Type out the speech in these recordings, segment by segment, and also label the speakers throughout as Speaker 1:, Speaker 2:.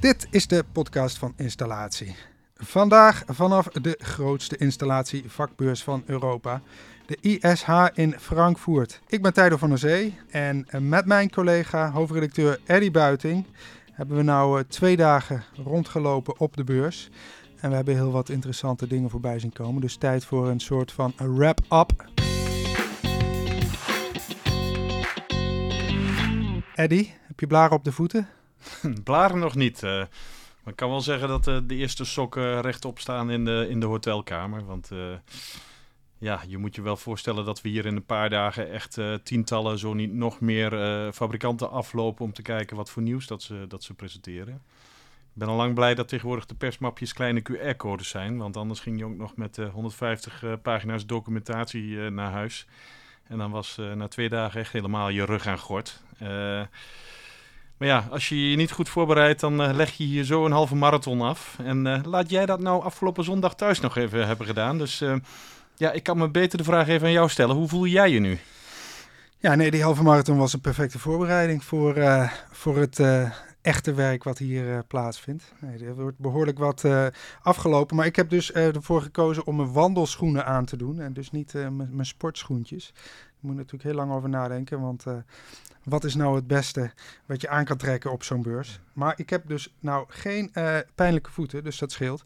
Speaker 1: Dit is de podcast van Installatie. Vandaag vanaf de grootste installatievakbeurs van Europa, de ISH in Frankfurt. Ik ben Tijdo van der Zee en met mijn collega hoofdredacteur Eddy Buiting hebben we nou twee dagen rondgelopen op de beurs. En we hebben heel wat interessante dingen voorbij zien komen. Dus tijd voor een soort van wrap-up. Eddy, heb je blaren op de voeten?
Speaker 2: Blaren nog niet. Uh, maar ik kan wel zeggen dat uh, de eerste sokken rechtop staan in de, in de hotelkamer. Want uh, ja, je moet je wel voorstellen dat we hier in een paar dagen echt tientallen, zo niet nog meer fabrikanten aflopen om te kijken wat voor nieuws dat ze, dat ze presenteren. Ik ben al lang blij dat tegenwoordig de persmapjes kleine QR-codes zijn. Want anders ging je ook nog met 150 pagina's documentatie naar huis. En dan was na twee dagen echt helemaal je rug aan gort. Maar ja, als je je niet goed voorbereidt, dan uh, leg je hier zo een halve marathon af. En uh, laat jij dat nou afgelopen zondag thuis nog even hebben gedaan. Dus uh, ja, ik kan me beter de vraag even aan jou stellen. Hoe voel jij je nu?
Speaker 1: Ja, nee, die halve marathon was een perfecte voorbereiding voor, voor het echte werk wat hier plaatsvindt. Nee, er wordt behoorlijk wat afgelopen. Maar ik heb dus ervoor gekozen om mijn wandelschoenen aan te doen. En dus niet mijn sportschoentjes. Moet natuurlijk heel lang over nadenken, want wat is nou het beste wat je aan kan trekken op zo'n beurs. Maar ik heb dus nou geen uh, pijnlijke voeten, dus dat scheelt.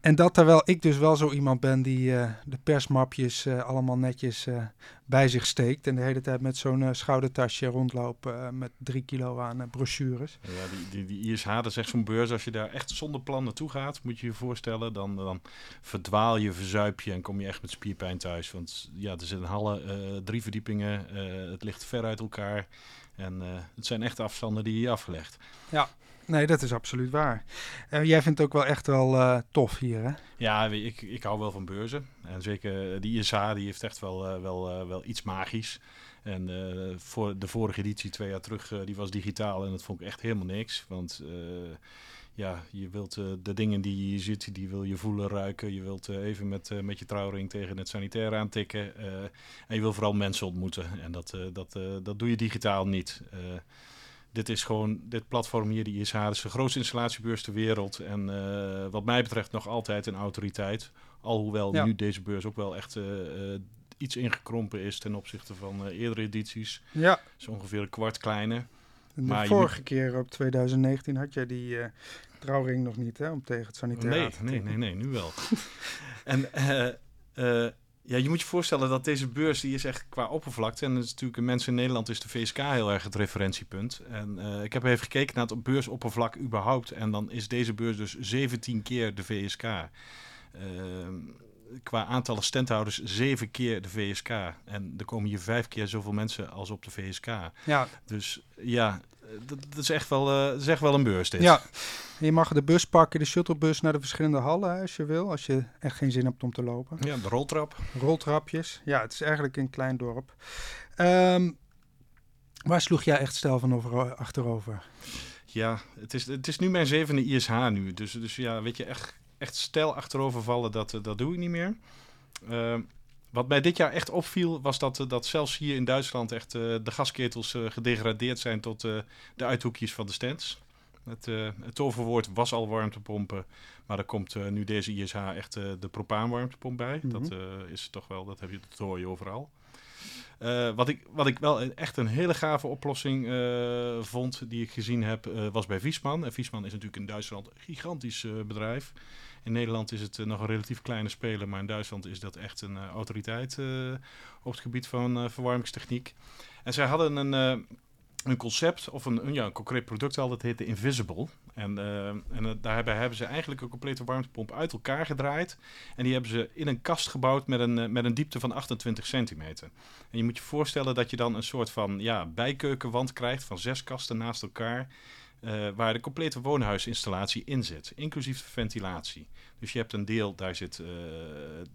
Speaker 1: En dat terwijl ik dus wel zo iemand ben die uh, de persmapjes uh, allemaal netjes bij zich steekt. En de hele tijd met zo'n schoudertasje rondloopt met drie kilo aan brochures.
Speaker 2: Ja, die, die, die ISH, dat is echt zo'n beurs. Als je daar echt zonder plan naartoe gaat, moet je je voorstellen. Dan, dan verdwaal je, verzuip je en kom je echt met spierpijn thuis. Want ja, er zitten hallen, drie verdiepingen. het ligt ver uit elkaar. En het zijn echte afstanden die je afgelegd.
Speaker 1: Ja, Nee, dat is absoluut waar. Uh, jij vindt het ook wel echt wel uh, tof hier, hè?
Speaker 2: Ja, ik, ik hou wel van beurzen. En zeker die ISA, die heeft echt wel, wel, wel iets magisch. En voor de vorige editie, twee jaar terug, die was digitaal. En dat vond ik echt helemaal niks. Want ja, je wilt de dingen die je ziet, die wil je voelen, ruiken. Je wilt even met, met je trouwring tegen het sanitair aantikken. en je wil vooral mensen ontmoeten. En dat, dat, dat doe je digitaal niet dit is gewoon, dit platform hier, die ISH, is de grootste installatiebeurs ter wereld. En uh, wat mij betreft nog altijd een autoriteit. Alhoewel ja. nu deze beurs ook wel echt uh, uh, iets ingekrompen is ten opzichte van eerdere edities.
Speaker 1: Ja.
Speaker 2: Zo ongeveer een kwart kleiner.
Speaker 1: De maar vorige keer op 2019 had jij die trouwring nog niet, hè, om tegen het sanitair
Speaker 2: nee,
Speaker 1: te
Speaker 2: Nee, nee, nee, nu wel. en ja, je moet je voorstellen dat deze beurs, die is echt qua oppervlakte. En dat is natuurlijk, mensen in Nederland is de VSK heel erg het referentiepunt. En uh, ik heb even gekeken naar het beursoppervlak überhaupt. En dan is deze beurs dus 17 keer de VSK. Ehm, qua aantallen standhouders zeven keer de VSK. En er komen hier vijf keer zoveel mensen als op de VSK.
Speaker 1: Ja.
Speaker 2: Dus ja, dat, dat, is echt wel, uh, dat is echt wel een beurs dit.
Speaker 1: Ja, je mag de bus pakken, de shuttlebus naar de verschillende hallen als je wil. Als je echt geen zin hebt om te lopen.
Speaker 2: Ja, de roltrap.
Speaker 1: Roltrapjes. Ja, het is eigenlijk een klein dorp. Um, waar sloeg jij echt stijl van over, achterover?
Speaker 2: Ja, het is, het is nu mijn zevende ISH nu. Dus, dus ja, weet je, echt, echt stijl achterover vallen, dat, dat doe ik niet meer. Uh, wat mij dit jaar echt opviel, was dat, dat zelfs hier in Duitsland echt uh, de gasketels uh, gedegradeerd zijn tot de uithoekjes van de stands. Het, het toverwoord was al warmtepompen, maar er komt nu deze ISH echt de propaanwarmtepomp bij. Mm -hmm. Dat is toch wel, dat heb je te horen overal. Uh, wat, ik, wat ik wel echt een hele gave oplossing uh, vond, die ik gezien heb, uh, was bij Viesman. En Viesman is natuurlijk in Duitsland een gigantisch bedrijf. In Nederland is het nog een relatief kleine speler, maar in Duitsland is dat echt een autoriteit op het gebied van verwarmingstechniek. En zij hadden een een concept of een, een, ja, een concreet product al, dat heette Invisible. En, uh, en daarbij hebben ze eigenlijk een complete warmtepomp uit elkaar gedraaid. En die hebben ze in een kast gebouwd met een, met een diepte van 28 centimeter. En je moet je voorstellen dat je dan een soort van ja, bijkeukenwand krijgt van zes kasten naast elkaar. Uh, waar de complete woonhuisinstallatie in zit, inclusief ventilatie. Dus je hebt een deel, daar zit uh,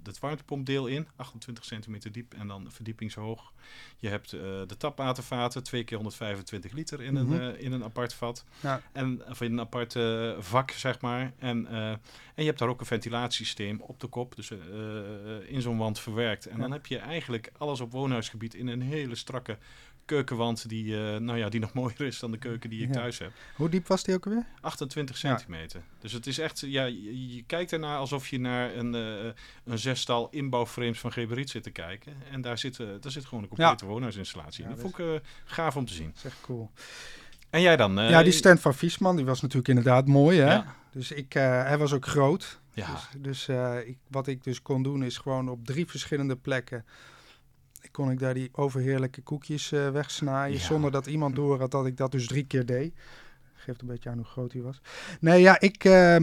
Speaker 2: het warmtepompdeel in, 28 centimeter diep en dan verdiepingshoog. Je hebt uh, de tapwatervaten, twee keer 125 liter in, een, uh, in een apart vat. Ja. En, of in een apart vak, zeg maar. En, en je hebt daar ook een ventilatiesysteem op de kop, dus in zo'n wand verwerkt. En ja. dan heb je eigenlijk alles op woonhuisgebied in een hele strakke keukenwand die, uh, nou ja, die nog mooier is dan de keuken die ik thuis heb.
Speaker 1: Hoe diep was die ook alweer?
Speaker 2: 28 centimeter. Dus het is echt, ja, je, je kijkt ernaar alsof je naar een, uh, een zestal inbouwframes van Geberit zit te kijken. En daar zit, uh, daar zit gewoon een complete ja. woonhuisinstallatie. dat vond ik gaaf om te zien.
Speaker 1: Echt cool.
Speaker 2: En jij dan?
Speaker 1: ja, die stand van Viesman, die was natuurlijk inderdaad mooi, hè? Dus ik, hij was ook groot. Ja. Dus, dus ik, wat ik dus kon doen is gewoon op drie verschillende plekken kon ik daar die overheerlijke koekjes uh, wegsnaaien. Zonder dat iemand door had dat ik dat dus drie keer deed. Geeft een beetje aan hoe groot hij was. Nee, ja, ik... Uh,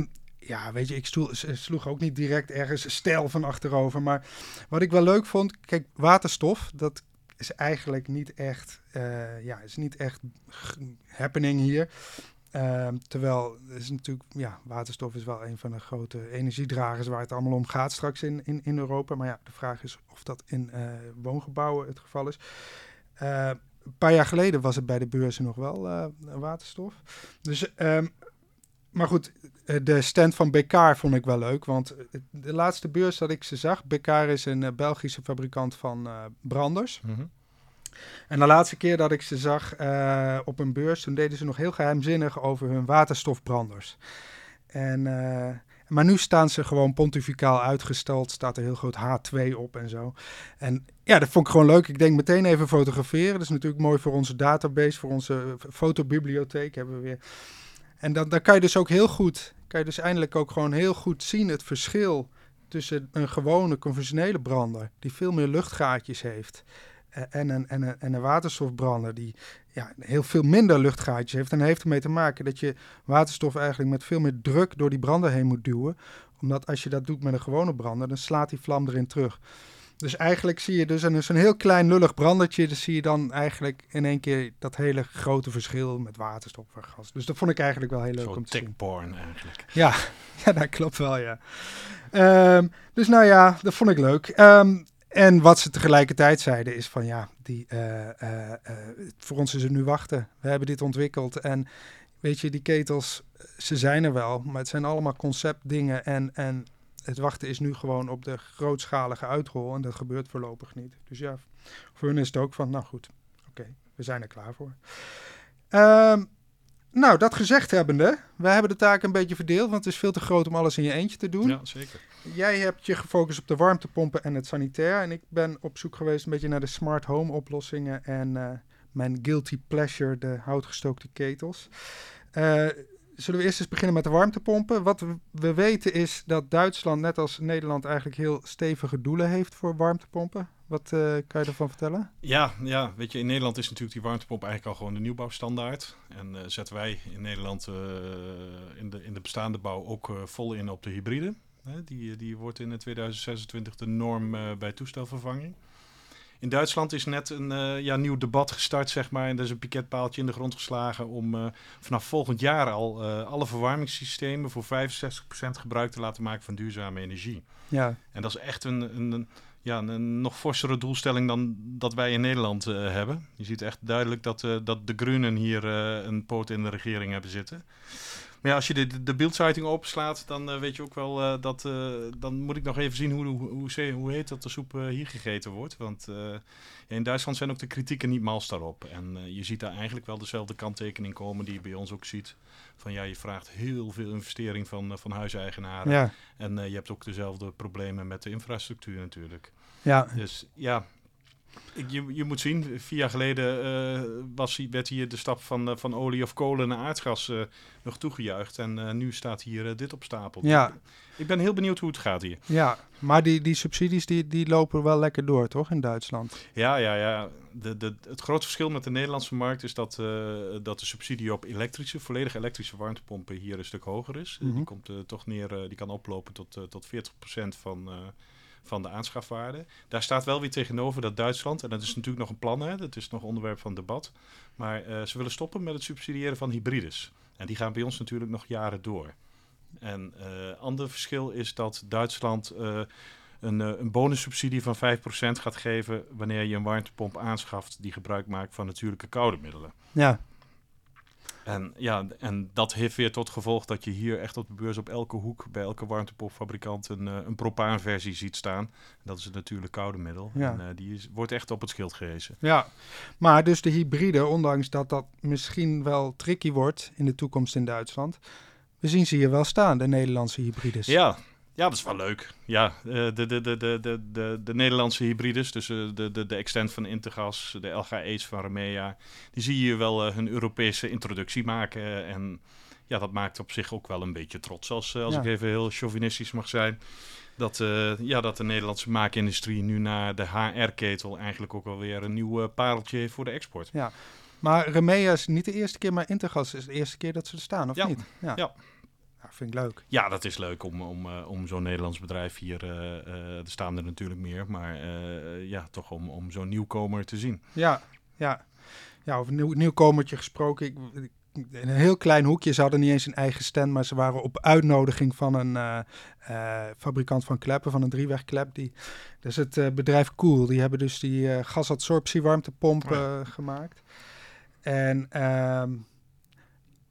Speaker 1: ja, weet je, ik sloeg ook niet direct ergens stijl van achterover. Maar wat ik wel leuk vond, kijk, waterstof, dat is eigenlijk niet echt, uh, ja, is niet echt happening hier. Ehm, terwijl is natuurlijk, ja, waterstof is wel een van de grote energiedragers waar het allemaal om gaat straks in, in, in Europa. Maar ja, de vraag is of dat in uh, woongebouwen het geval is. Uh, een paar jaar geleden was het bij de beurzen nog wel waterstof. Dus, um, maar goed, de stand van Bekaar vond ik wel leuk. Want de laatste beurs dat ik ze zag, Bekaar is een Belgische fabrikant van branders. Mm -hmm. En de laatste keer dat ik ze zag uh, op een beurs, toen deden ze nog heel geheimzinnig over hun waterstofbranders. En, uh, maar nu staan ze gewoon pontificaal uitgesteld, staat er heel groot H2 op en zo. En ja, dat vond ik gewoon leuk. Ik denk meteen even fotograferen. Dat is natuurlijk mooi voor onze database, voor onze fotobibliotheek hebben we weer. En dan, dan kan je dus ook heel goed, kan je dus eindelijk ook gewoon heel goed zien het verschil tussen een gewone conventionele brander, die veel meer luchtgaatjes heeft, en een, en, een, en een waterstofbrander die ja, heel veel minder luchtgaatjes heeft. En dat heeft ermee te maken dat je waterstof eigenlijk met veel meer druk door die brander heen moet duwen. Omdat als je dat doet met een gewone brander, dan slaat die vlam erin terug. Dus eigenlijk zie je dus een, een heel klein lullig brandertje. Dus zie je dan eigenlijk in één keer dat hele grote verschil met waterstof en gas. Dus dat vond ik eigenlijk wel heel leuk om te zien.
Speaker 2: eigenlijk.
Speaker 1: Ja, ja, dat klopt wel, ja. Um, dus nou ja, dat vond ik leuk. Um, en wat ze tegelijkertijd zeiden is van ja, die, uh, uh, voor ons is het nu wachten. We hebben dit ontwikkeld en weet je, die ketels, ze zijn er wel, maar het zijn allemaal conceptdingen en, en het wachten is nu gewoon op de grootschalige uitrol en dat gebeurt voorlopig niet. Dus ja, voor hun is het ook van, nou goed, oké, we zijn er klaar voor. Um, nou, dat gezegd hebbende, we hebben de taak een beetje verdeeld, want het is veel te groot om alles in je eentje te doen.
Speaker 2: Ja, zeker.
Speaker 1: Jij hebt je gefocust op de warmtepompen en het sanitair. En ik ben op zoek geweest een beetje naar de smart home oplossingen en uh, mijn guilty pleasure, de houtgestookte ketels. Uh, zullen we eerst eens beginnen met de warmtepompen? Wat we weten is dat Duitsland, net als Nederland, eigenlijk heel stevige doelen heeft voor warmtepompen. Wat uh, kan je ervan vertellen?
Speaker 2: Ja, ja, weet je, in Nederland is natuurlijk die warmtepomp eigenlijk al gewoon de nieuwbouwstandaard. En uh, zetten wij in Nederland uh, in, de, in de bestaande bouw ook vol in op de hybride. Die, die wordt in 2026 de norm bij toestelvervanging. In Duitsland is net een uh, ja, nieuw debat gestart, zeg maar. En er is een piketpaaltje in de grond geslagen om uh, vanaf volgend jaar al uh, alle verwarmingssystemen voor 65% gebruik te laten maken van duurzame energie. Ja. En dat is echt een, een, een ja, een nog forsere doelstelling dan dat wij in Nederland hebben. Je ziet echt duidelijk dat, dat de Groenen hier een poot in de regering hebben zitten. Maar ja, als je de, de opslaat, dan uh, weet je ook wel uh, dat. Uh, dan moet ik nog even zien hoe, hoe, hoe, hoe heet dat de soep hier gegeten wordt. Want in Duitsland zijn ook de kritieken niet mals daarop. En je ziet daar eigenlijk wel dezelfde kanttekening komen die je bij ons ook ziet. Van ja, je vraagt heel veel investering van, van huiseigenaren. Ja. En je hebt ook dezelfde problemen met de infrastructuur natuurlijk. Ja. Dus ja, je, je moet zien, vier jaar geleden uh, was, werd hier de stap van, uh, van olie of kolen naar aardgas uh, nog toegejuicht. En nu staat hier dit op stapel. Ja. Ik ben heel benieuwd hoe het gaat hier.
Speaker 1: Ja, maar die, die subsidies die, die lopen wel lekker door, toch, in Duitsland?
Speaker 2: Ja, ja, ja. De, de, het grote verschil met de Nederlandse markt is dat, dat de subsidie op elektrische, volledig elektrische warmtepompen hier een stuk hoger is. Die mhm. komt toch neer, die kan oplopen tot, tot 40% van van de aanschafwaarde. Daar staat wel weer tegenover dat Duitsland, en dat is natuurlijk nog een plan, hè, dat is nog onderwerp van debat, maar uh, ze willen stoppen met het subsidiëren van hybrides. En die gaan bij ons natuurlijk nog jaren door. En uh, ander verschil is dat Duitsland uh, een, een bonussubsidie van 5% gaat geven wanneer je een warmtepomp aanschaft die gebruik maakt van natuurlijke koude middelen.
Speaker 1: Ja.
Speaker 2: En, ja, en dat heeft weer tot gevolg dat je hier echt op de beurs op elke hoek bij elke warmtepompfabrikant een, uh, een propaanversie ziet staan. Dat is het natuurlijk koude middel.
Speaker 1: Ja.
Speaker 2: En uh, die is, wordt echt op het schild gehezen.
Speaker 1: Ja, maar dus de hybride, ondanks dat dat misschien wel tricky wordt in de toekomst in Duitsland, we zien ze hier wel staan, de Nederlandse hybrides.
Speaker 2: Ja, ja, dat is wel leuk. Ja, de, de, de, de, de, de, de Nederlandse hybrides, dus de, de, de Extent van Intergas, de LGA's van Remea, die zie je wel uh, hun Europese introductie maken. En ja, dat maakt op zich ook wel een beetje trots, als, als
Speaker 1: Ja.
Speaker 2: ik even heel chauvinistisch mag zijn. Dat, uh, ja, dat de Nederlandse maakindustrie nu na de HR-ketel eigenlijk ook alweer een nieuw pareltje heeft voor de export.
Speaker 1: Ja. Maar Remea is niet de eerste keer, maar Intergas is de eerste keer dat ze er staan, of
Speaker 2: Ja.
Speaker 1: niet? Ja.
Speaker 2: Ja.
Speaker 1: Ja, vind ik leuk.
Speaker 2: Ja, dat is leuk om, om, uh, om zo'n Nederlands bedrijf hier, uh, er staan er natuurlijk meer, maar ja, toch om, om zo'n nieuwkomer te zien.
Speaker 1: Ja, ja. Ja, over nieuw, nieuwkomertje gesproken. Ik, in een heel klein hoekje, ze hadden niet eens een eigen stand, maar ze waren op uitnodiging van een uh, fabrikant van kleppen, van een driewegklep. Die, is het bedrijf Cool. Die hebben dus die gasabsorptie warmtepomp
Speaker 2: Oh
Speaker 1: gemaakt. En ehm,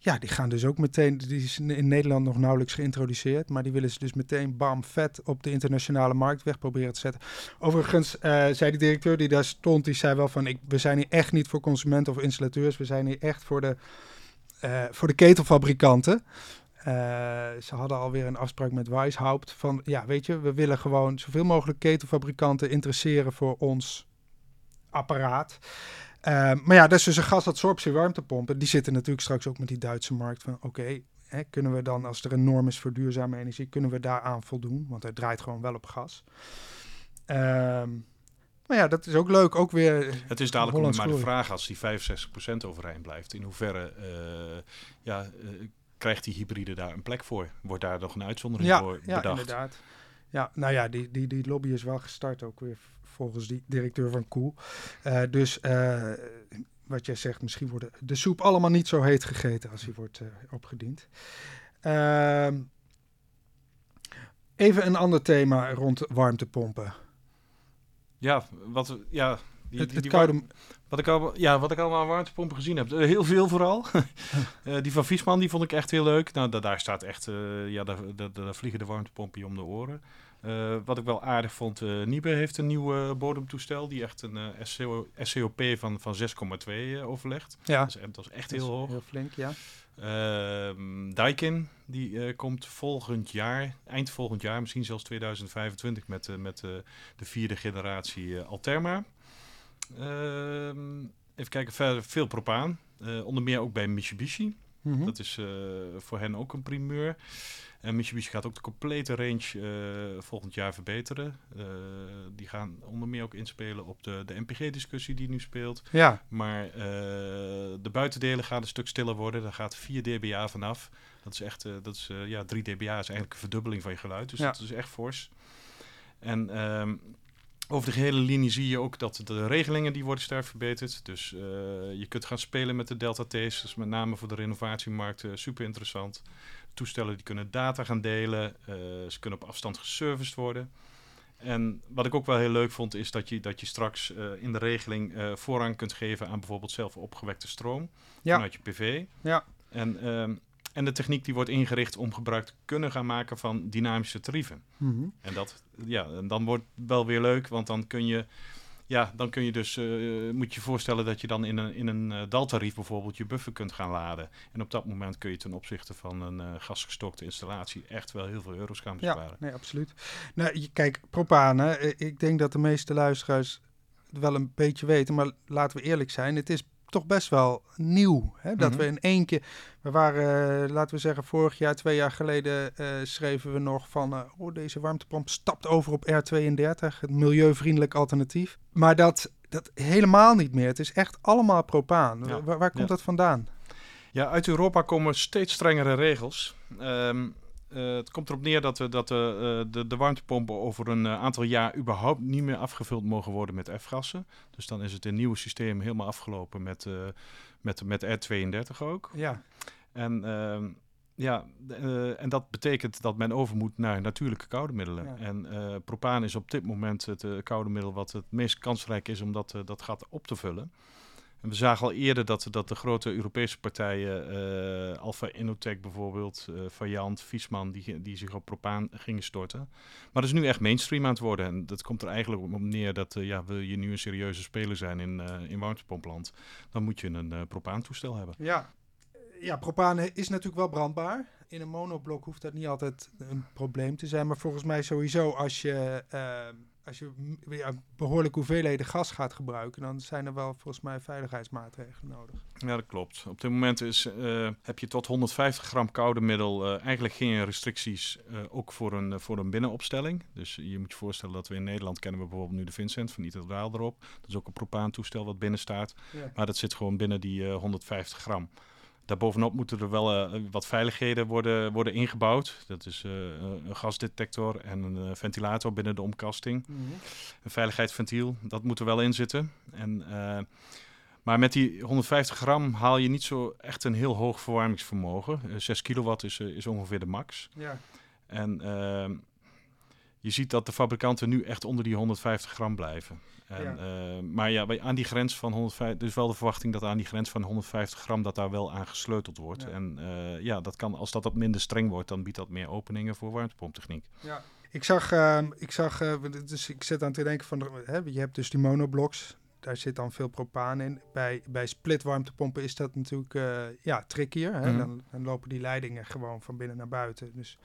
Speaker 1: ja, die gaan dus ook meteen, die is in Nederland nog nauwelijks geïntroduceerd, maar die willen ze dus meteen bam vet op de internationale markt weg proberen te zetten. Overigens uh, zei de directeur die daar stond, die zei wel van, ik, we zijn hier echt niet voor consumenten of installateurs, we zijn hier echt voor de, uh, voor de ketelfabrikanten. Uh, ze hadden alweer een afspraak met Weishaupt van, ja weet je, we willen gewoon zoveel mogelijk ketelfabrikanten interesseren voor ons apparaat. Uh, maar ja, dat is dus een gasabsorptie warmtepompen. Die zitten natuurlijk straks ook met die Duitse markt van oké, okay, kunnen we dan als er een norm is voor duurzame energie, kunnen we daaraan voldoen? Want hij draait gewoon wel op gas. Uh, maar ja, dat is ook leuk. Ook weer.
Speaker 2: Het is dadelijk ook maar de vraag als die 65% overeind blijft. In hoeverre uh, ja, uh, krijgt die hybride daar een plek voor? Wordt daar nog een uitzondering
Speaker 1: ja,
Speaker 2: voor
Speaker 1: ja,
Speaker 2: bedacht?
Speaker 1: inderdaad. Ja, nou ja, die, die, die lobby is wel gestart ook weer volgens die directeur van Koel. Uh, dus uh, wat jij zegt, misschien wordt de soep allemaal niet zo heet gegeten als die wordt uh, opgediend. Uh, even een ander thema rond warmtepompen.
Speaker 2: Ja, wat, ja die,
Speaker 1: het,
Speaker 2: die,
Speaker 1: het
Speaker 2: die
Speaker 1: koude...
Speaker 2: Wat ik, al, ja, wat ik allemaal aan warmtepompen gezien heb. Heel veel vooral. uh, die van Viesman, die vond ik echt heel leuk. Nou, da, daar staat echt, uh, ja, daar, vliegen de warmtepompen om de oren. Uh, wat ik wel aardig vond, uh, Niebe heeft een nieuw uh, bodemtoestel die echt een SCO, SCOP van, van 6,2 overlegt.
Speaker 1: Ja.
Speaker 2: Dat is, dat is echt heel hoog.
Speaker 1: Heel flink, ja.
Speaker 2: Ehm, Daikin, die komt volgend jaar, eind volgend jaar, misschien zelfs 2025, met, met de vierde generatie Alterma. Ehm, even kijken, verder veel propaan. onder meer ook bij Mitsubishi.
Speaker 1: Mhm.
Speaker 2: Dat is voor hen ook een primeur. En Mitsubishi gaat ook de complete range uh, volgend jaar verbeteren. Uh, die gaan onder meer ook inspelen op de, de MPG-discussie die nu speelt.
Speaker 1: Ja.
Speaker 2: Maar de buitendelen gaan een stuk stiller worden. Daar gaat 4 dBA vanaf. Dat is echt, dat is, ja, 3 dBA is eigenlijk een verdubbeling van je geluid. Dus
Speaker 1: ja.
Speaker 2: dat is echt fors. En um, over de gehele linie zie je ook dat de regelingen die worden sterk verbeterd. Dus uh, je kunt gaan spelen met de Delta T's. Met name voor de renovatiemarkt uh, super interessant. Toestellen die kunnen data gaan delen. Uh, ze kunnen op afstand geserviced worden. En wat ik ook wel heel leuk vond, is dat je, dat je straks in de regeling voorrang kunt geven aan bijvoorbeeld zelf opgewekte stroom
Speaker 1: ja.
Speaker 2: vanuit je PV.
Speaker 1: Ja.
Speaker 2: En, ehm, en de techniek die wordt ingericht om gebruik te kunnen gaan maken van dynamische tarieven.
Speaker 1: Mm -hmm.
Speaker 2: En dat, ja, en dan wordt het wel weer leuk, want dan kun je, ja, dan kun je dus, uh, moet je je voorstellen dat je dan in een, in een uh, daltarief bijvoorbeeld je buffer kunt gaan laden. En op dat moment kun je ten opzichte van een uh, gasgestokte installatie echt wel heel veel euro's gaan besparen.
Speaker 1: Ja, nee, absoluut. Nou, je, kijk, propaan, hè, ik denk dat de meeste luisteraars het wel een beetje weten, maar laten we eerlijk zijn, het is toch best wel nieuw. Hè? Dat
Speaker 2: Mhm.
Speaker 1: mm -hmm. we in één keer. We waren, uh, laten we zeggen, vorig jaar, twee jaar geleden, uh, schreven we nog van. Uh, oh, deze warmtepomp stapt over op R32, het milieuvriendelijk alternatief. Maar dat, dat helemaal niet meer. Het is echt allemaal propaan.
Speaker 2: Ja.
Speaker 1: Waar, waar, komt
Speaker 2: Ja.
Speaker 1: dat vandaan?
Speaker 2: Ja, uit Europa komen steeds strengere regels. Um, uh, het komt erop neer dat, we, dat de, uh, de, de warmtepompen over een uh, aantal jaar überhaupt niet meer afgevuld mogen worden met F-gassen. Dus dan is het een nieuwe systeem helemaal afgelopen met, met, met R32 ook.
Speaker 1: Ja.
Speaker 2: En ehm, ja, en dat betekent dat men over moet naar natuurlijke koude middelen.
Speaker 1: Ja.
Speaker 2: En propaan is op dit moment het koude middel wat het meest kansrijk is om dat, dat gat op te vullen. En we zagen al eerder dat, dat de grote Europese partijen, uh, Alpha Innotech bijvoorbeeld, uh, Variant, Viesman, die, die zich op propaan gingen storten. Maar dat is nu echt mainstream aan het worden. En dat komt er eigenlijk op neer dat, uh, ja, wil je nu een serieuze speler zijn in, in warmtepompland, dan moet je een propaantoestel hebben.
Speaker 1: Ja. ja, propaan is natuurlijk wel brandbaar. In een monoblok hoeft dat niet altijd een probleem te zijn. Maar volgens mij sowieso als je als je ja, behoorlijke hoeveelheden gas gaat gebruiken, dan zijn er wel volgens mij veiligheidsmaatregelen nodig.
Speaker 2: Ja, dat klopt. Op dit moment is, uh, heb je tot 150 gram koude middel uh, eigenlijk geen restricties, uh, ook voor een, voor een binnenopstelling. Dus je moet je voorstellen dat we in Nederland kennen we bijvoorbeeld nu de Vincent van Italdaal erop. Dat is ook een propaantoestel wat binnen staat.
Speaker 1: Ja.
Speaker 2: Maar dat zit gewoon binnen die 150 gram. Daarbovenop moeten er wel uh, wat veiligheden worden, worden ingebouwd. Dat is uh, een gasdetector en een uh, ventilator binnen de omkasting.
Speaker 1: Mm -hmm.
Speaker 2: Een veiligheidsventiel, dat moet er wel in zitten. En, maar met die 150 gram haal je niet zo echt een heel hoog verwarmingsvermogen. 6 kilowatt is, is ongeveer de max.
Speaker 1: Ja.
Speaker 2: En je ziet dat de fabrikanten nu echt onder die 150 gram blijven. En,
Speaker 1: Ja.
Speaker 2: uh, maar ja, bij- aan die grens van 150, dus wel de verwachting dat aan die grens van 150 gram dat daar wel aan gesleuteld wordt.
Speaker 1: Ja.
Speaker 2: En uh, ja, dat kan, als dat wat minder streng wordt, dan biedt dat meer openingen voor warmtepomptechniek.
Speaker 1: Ja. Ik zag, ehm, ik zag eh, dus ik zit aan te denken van, hè, je hebt dus die monoblocks, daar zit dan veel propaan in. Bij, bij split warmtepompen is dat natuurlijk eh, ja, trickier. Hè?
Speaker 2: Mhm.
Speaker 1: Dan, dan lopen die leidingen gewoon van binnen naar buiten. Dus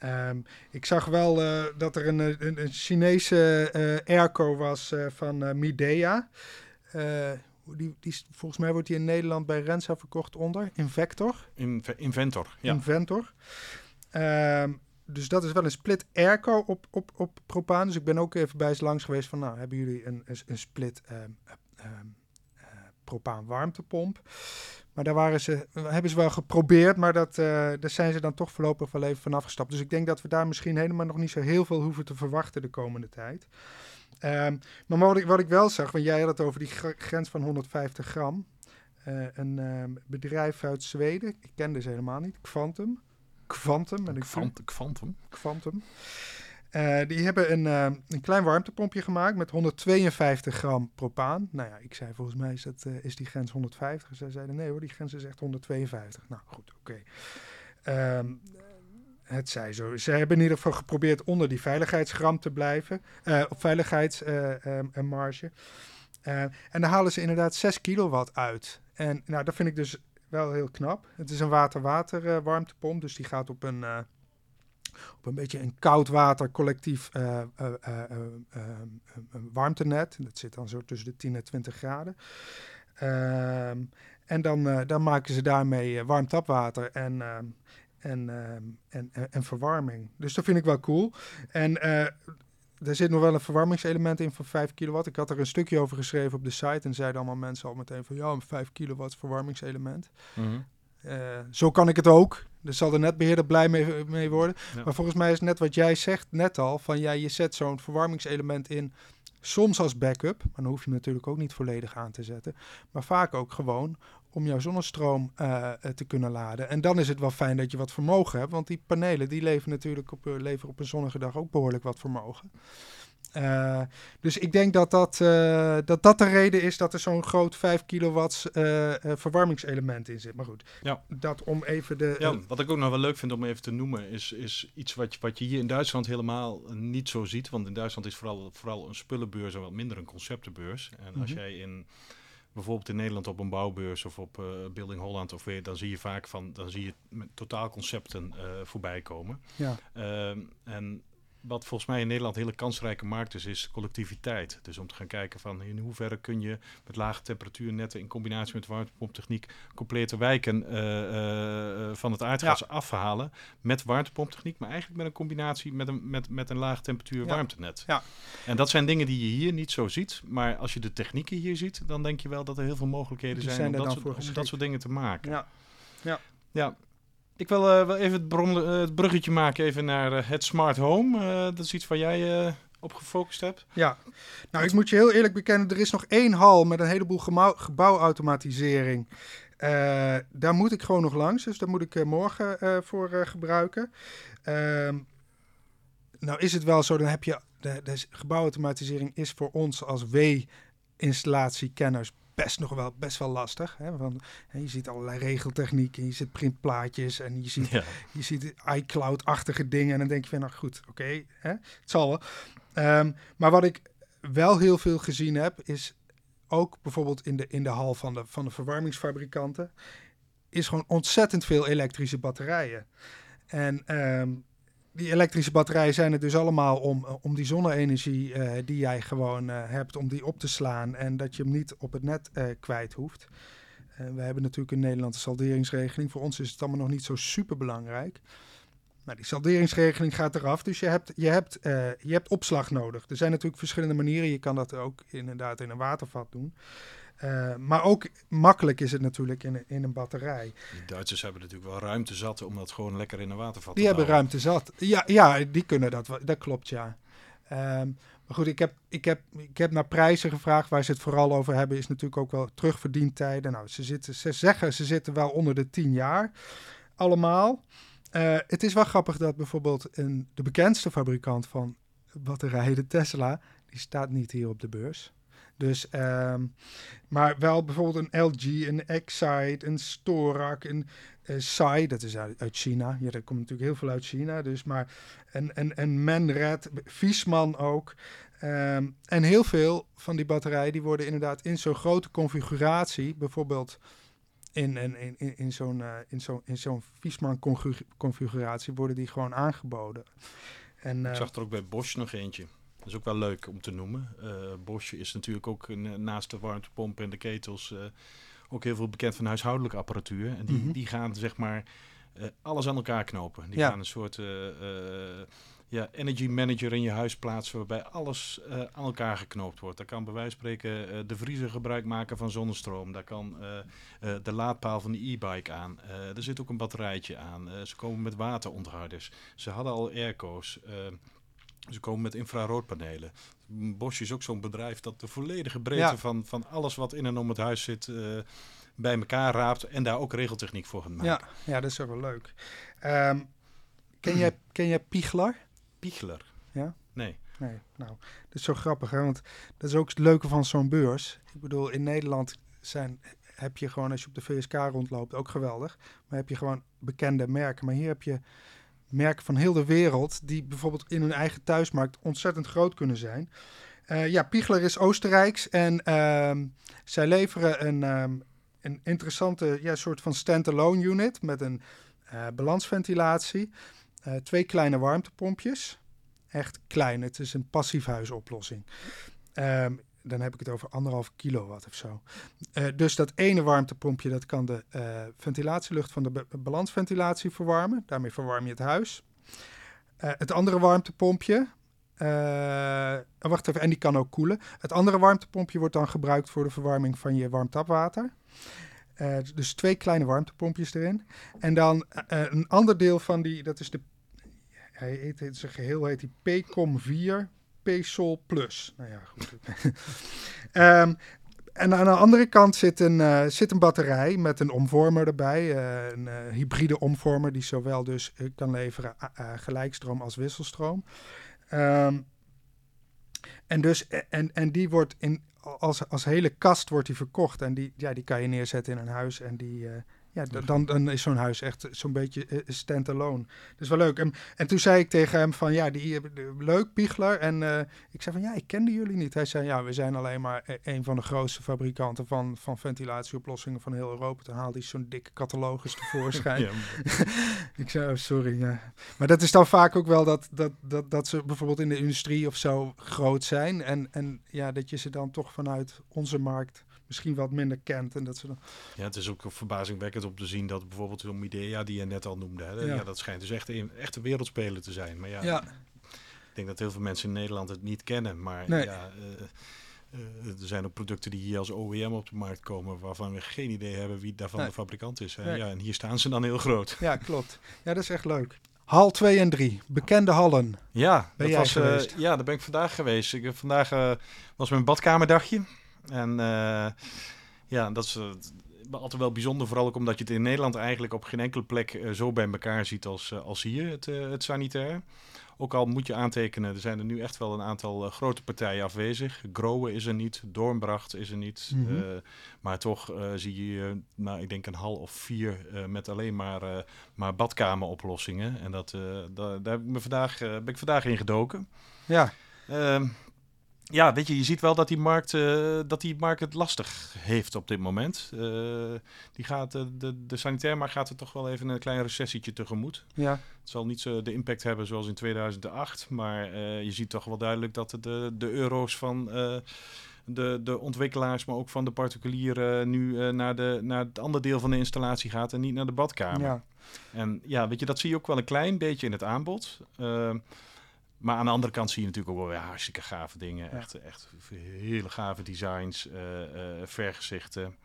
Speaker 1: ehm, ik zag wel eh, dat er een, een, een Chinese eh airco was eh, van eh, Midea. Eh, die, die, volgens mij wordt die in Nederland bij Rensa verkocht onder Invector.
Speaker 2: Inve- Inventor, ja.
Speaker 1: Inventor. Ehm, dus dat is wel een split airco op, op, op propaan. Dus ik ben ook even bij ze langs geweest van, nou, hebben jullie een, een, een split eh, propaan warmtepomp? Maar daar waren ze, hebben ze wel geprobeerd, maar dat, eh, daar zijn ze dan toch voorlopig wel even van afgestapt. Dus ik denk dat we daar misschien helemaal nog niet zo heel veel hoeven te verwachten de komende tijd. Ehm, maar wat ik, wat ik wel zag, want jij had het over die gr- grens van 150 gram. Eh, een ehm, bedrijf uit Zweden, ik kende ze helemaal niet, Quantum. Quantum, met een Q.
Speaker 2: Quant- Quantum.
Speaker 1: Quantum. Eh, die hebben een, eh, een klein warmtepompje gemaakt met 152 gram propaan. Nou ja, ik zei volgens mij is, dat, eh, is die grens 150. Zij zeiden nee hoor, die grens is echt 152. Nou goed, oké. Ehm, het zij zo. Ze hebben in ieder geval geprobeerd onder die veiligheidsgram te blijven. op veiligheidsmarge. Eh, en daar halen ze inderdaad 6 kilowatt uit. En nou, dat vind ik dus wel heel knap. Het is een water-water warmtepomp, dus die gaat op een, op een beetje een koud water collectief eh, eh, eh, warmtenet. Dat zit dan zo tussen de 10 en 20 graden. Ehm, en dan, dan maken ze daarmee warm tapwater en, ehm, en, ehm, en, en, en verwarming. Dus dat vind ik wel cool. En er zit nog wel een verwarmingselement in van 5 kilowatt. Ik had er een stukje over geschreven op de site en zeiden allemaal mensen al meteen van ja, een 5 kilowatt verwarmingselement.
Speaker 2: Mhm.
Speaker 1: Zo kan ik het ook. Dus zal de netbeheerder blij mee, mee worden.
Speaker 2: Ja.
Speaker 1: Maar volgens mij is net wat jij zegt net al: van ja, je zet zo'n verwarmingselement in. Soms als backup, maar dan hoef je hem natuurlijk ook niet volledig aan te zetten. Maar vaak ook gewoon om jouw zonnestroom eh, eh, te kunnen laden. En dan is het wel fijn dat je wat vermogen hebt. Want die panelen die leveren natuurlijk op, eh, leveren op een zonnige dag ook behoorlijk wat vermogen. Eh, dus ik denk dat dat, eh, dat dat de reden is dat er zo'n groot 5 kilowatts eh, verwarmingselement in zit. Maar goed,
Speaker 2: Ja.
Speaker 1: dat om even de...
Speaker 2: Ja, wat ik ook nog wel leuk vind om even te noemen, is, is iets wat je, wat je hier in Duitsland helemaal niet zo ziet. Want in Duitsland is vooral, vooral een spullenbeurs en wat minder een conceptenbeurs. En als
Speaker 1: Mhm.
Speaker 2: jij in bijvoorbeeld in Nederland op een bouwbeurs of op eh, Building Holland of weer, dan zie je vaak van, dan zie je totaalconcepten eh voorbij komen.
Speaker 1: ja.
Speaker 2: Ehm, en wat volgens mij in Nederland een hele kansrijke markt is, is collectiviteit. Dus om te gaan kijken van in hoeverre kun je met lage temperatuurnetten in combinatie met warmtepomptechniek complete wijken eh, eh, eh, van het aardgas afhalen met warmtepomptechniek, maar eigenlijk met een combinatie met een, met, met een laag temperatuur
Speaker 1: Ja.
Speaker 2: warmtenet.
Speaker 1: Ja.
Speaker 2: En dat zijn dingen die je hier niet zo ziet, maar als je de technieken hier ziet, dan denk je wel dat er heel veel mogelijkheden
Speaker 1: Die
Speaker 2: zijn,
Speaker 1: zijn
Speaker 2: om, dat soort, om dat soort dingen te maken.
Speaker 1: Ja.
Speaker 2: Ja, ik wil eh, wel even eh, het bruggetje maken even naar eh, het smart home. Dat is iets waar jij op gefocust hebt.
Speaker 1: Ja, nou ik moet je heel eerlijk bekennen, er is nog één hal met een heleboel gebouwautomatisering. daar moet ik gewoon nog langs. Dus daar moet ik morgen voor gebruiken. Ehm, nou is het wel zo, dan heb je... De, de gebouwautomatisering is voor ons als W-installatiekenners best nog wel best wel lastig. Hè? Want, hè, je ziet allerlei regeltechnieken, je ziet printplaatjes en je ziet,
Speaker 2: Ja.
Speaker 1: je ziet iCloud-achtige dingen. En dan denk je van, nou goed, oké, het zal wel. Ehm, maar wat ik wel heel veel gezien heb, is ook bijvoorbeeld in de, in de hal van de, van de verwarmingsfabrikanten, is gewoon ontzettend veel elektrische batterijen. En ehm, die elektrische batterijen zijn er dus allemaal om, eh, om die zonne-energie eh, die jij gewoon eh, hebt, om die op te slaan en dat je hem niet op het net kwijt hoeft. We hebben natuurlijk een Nederlandse salderingsregeling. Voor ons is het allemaal nog niet zo super belangrijk. Nou, die salderingsregeling gaat eraf, dus je hebt, je, hebt, je hebt opslag nodig. Er zijn natuurlijk verschillende manieren. Je kan dat ook inderdaad in een watervat doen. Eh, maar ook makkelijk is het natuurlijk in, een- in een batterij.
Speaker 2: Die Duitsers hebben natuurlijk wel ruimte zat om dat gewoon lekker in een watervat
Speaker 1: Die
Speaker 2: te
Speaker 1: hebben
Speaker 2: houden.
Speaker 1: ruimte zat. Ja, ja, die kunnen dat. Dat klopt, ja. Ehm, maar goed, ik heb, ik, heb, ik heb naar prijzen gevraagd. Waar ze het vooral over hebben, is natuurlijk ook wel terugverdientijden. Nou, ze, zitten, ze zeggen ze zitten wel onder de 10 jaar. Allemaal. Eh, het is wel grappig dat bijvoorbeeld een, de bekendste fabrikant van batterijen, de Tesla, die staat niet hier op de beurs. Dus, ehm, maar wel bijvoorbeeld een LG, een Excite, een Storak, een eh Sai, dat is uit, uit China. Ja, dat komt natuurlijk heel veel uit China. Dus maar een, een, een Manred, Viesman ook. Ehm, en heel veel van die batterijen die worden inderdaad in zo'n grote configuratie, bijvoorbeeld in, in, in, in, zo'n eh, in zo'n in zo'n Viesman congu- configuratie, worden die gewoon aangeboden. En,
Speaker 2: Ik
Speaker 1: eh,
Speaker 2: zag er ook bij Bosch nog eentje. Dat is ook wel leuk om te noemen. Eh, Bosch is natuurlijk ook een, eh, naast de warmtepomp en de ketels eh, ook heel veel bekend van huishoudelijke apparatuur. En die,
Speaker 1: Mhm.
Speaker 2: die gaan zeg maar alles aan elkaar knopen. Die
Speaker 1: Ja.
Speaker 2: gaan een soort ja, energy manager in je huis plaatsen waarbij alles aan elkaar geknoopt wordt. Daar kan bij wijze van spreken de vriezer gebruik maken van zonnestroom. Daar kan de laadpaal van de e-bike aan. Er zit ook een batterijtje aan. Ze komen met waterontharders. Ze hadden al airco's. Ze komen met infraroodpanelen. Bosch is ook zo'n bedrijf dat de volledige breedte
Speaker 1: Ja.
Speaker 2: van, van alles wat in en om het huis zit eh, bij elkaar raapt en daar ook regeltechniek voor gaat maken.
Speaker 1: ja, ja, dat is ook wel leuk. Ehm, ken, jij, ken jij Pichler?
Speaker 2: Pichler.
Speaker 1: Ja?
Speaker 2: Nee.
Speaker 1: Nee, nou, dat is zo grappig, hè? want dat is ook het leuke van zo'n beurs. Ik bedoel, in Nederland zijn, heb je gewoon, als je op de VSK rondloopt, ook geweldig. Maar heb je gewoon bekende merken. Maar hier heb je merken van heel de wereld, die bijvoorbeeld in hun eigen thuismarkt ontzettend groot kunnen zijn. Eh, ja, Pichler is Oostenrijks en ehm, zij leveren een, ehm, een interessante ja, soort van standalone unit met een eh, balansventilatie. Eh, twee kleine warmtepompjes echt klein. Het is een passiefhuisoplossing. Ehm, dan heb ik het over anderhalf kilowatt of zo. Eh, dus dat ene warmtepompje, dat kan de eh, ventilatielucht van de ba- balansventilatie verwarmen. Daarmee verwarm je het huis. Eh, het andere warmtepompje, wacht even, en die kan ook koelen. Het andere warmtepompje wordt dan gebruikt voor de verwarming van je warmtapwater. Dus twee kleine warmtepompjes erin. En dan een ander deel van die, dat is de hij heet, heet zijn geheel heet die PCOM 4 PSOL Plus. Nou ja, goed. Ehm, en aan de andere kant zit een, eh, zit een batterij met een omvormer erbij. eh, een eh, hybride omvormer die zowel dus kan leveren gelijkstroom als wisselstroom. Ehm, en, dus, en, en die wordt in, als, als hele kast wordt die verkocht. En die, ja, die kan je neerzetten in een huis. En die, ja, dan, dan is zo'n huis echt zo'n beetje eh, stand-alone. Dat is wel leuk. En, en toen zei ik tegen hem van, ja, die, eh, leuk, Pichler. En eh, ik zei van, ja, ik kende jullie niet. Hij zei, ja, we zijn alleen maar eh, een van de grootste fabrikanten van, van ventilatieoplossingen van heel Europa. Toen haalde hij zo'n dikke catalogus tevoorschijn.
Speaker 2: Ja,
Speaker 1: Ik zei, oh, sorry. Ja. Maar dat is dan vaak ook wel dat, dat, dat, dat ze bijvoorbeeld in de industrie of zo groot zijn. En, en ja, dat je ze dan toch vanuit onze markt misschien wat minder kent. En dat ze dan...
Speaker 2: Ja, het is ook verbazingwekkend om te zien dat bijvoorbeeld zo'n Midea die je net al noemde, hè,
Speaker 1: Ja.
Speaker 2: ja. dat schijnt dus echt een echte wereldspeler te zijn. Maar ja,
Speaker 1: Ja.
Speaker 2: ik denk dat heel veel mensen in Nederland het niet kennen. Maar
Speaker 1: Nee.
Speaker 2: ja, eh, eh, er zijn ook producten die hier als OEM op de markt komen, waarvan we geen idee hebben wie daarvan
Speaker 1: Nee.
Speaker 2: de fabrikant is. Hè.
Speaker 1: Nee.
Speaker 2: Ja, en hier staan ze dan heel groot.
Speaker 1: ja, klopt. Ja, dat is echt leuk. Hal 2 en 3, bekende hallen.
Speaker 2: Ja,
Speaker 1: Ben
Speaker 2: dat was,
Speaker 1: geweest?
Speaker 2: ja, daar ben ik vandaag geweest. Ik, heb vandaag was mijn badkamerdagje. En eh, ja, dat is, eh, altijd wel bijzonder, vooral ook omdat je het in Nederland eigenlijk op geen enkele plek eh, zo bij elkaar ziet als, als hier, het, het sanitair. Ook al moet je aantekenen, er zijn er nu echt wel een aantal grote partijen afwezig. Growe is er niet, Doornbracht is er niet.
Speaker 1: Mhm.
Speaker 2: maar toch zie je, nou, ik denk een hal of vier met alleen maar, maar badkameroplossingen. En dat, daar, daar heb ik me vandaag, ben ik vandaag in gedoken.
Speaker 1: Ja,
Speaker 2: Ehm, ja, weet je, je ziet wel dat die markt, eh, dat die markt het lastig heeft op dit moment. Eh, die gaat, eh, de, de sanitairmarkt gaat er toch wel even een klein recessietje tegemoet.
Speaker 1: ja.
Speaker 2: Het zal niet zo de impact hebben zoals in 2008, maar je ziet toch wel duidelijk dat de, de, euro's van de, de ontwikkelaars, maar ook van de particulieren nu naar, de, naar het andere deel van de installatie gaat en niet naar de badkamer.
Speaker 1: ja.
Speaker 2: En ja, weet je, dat zie je ook wel een klein beetje in het aanbod. Maar aan de andere kant zie je natuurlijk ook wel weer hartstikke gave dingen.
Speaker 1: Ja.
Speaker 2: Echt, echt hele gave designs, eh, eh, vergezichten.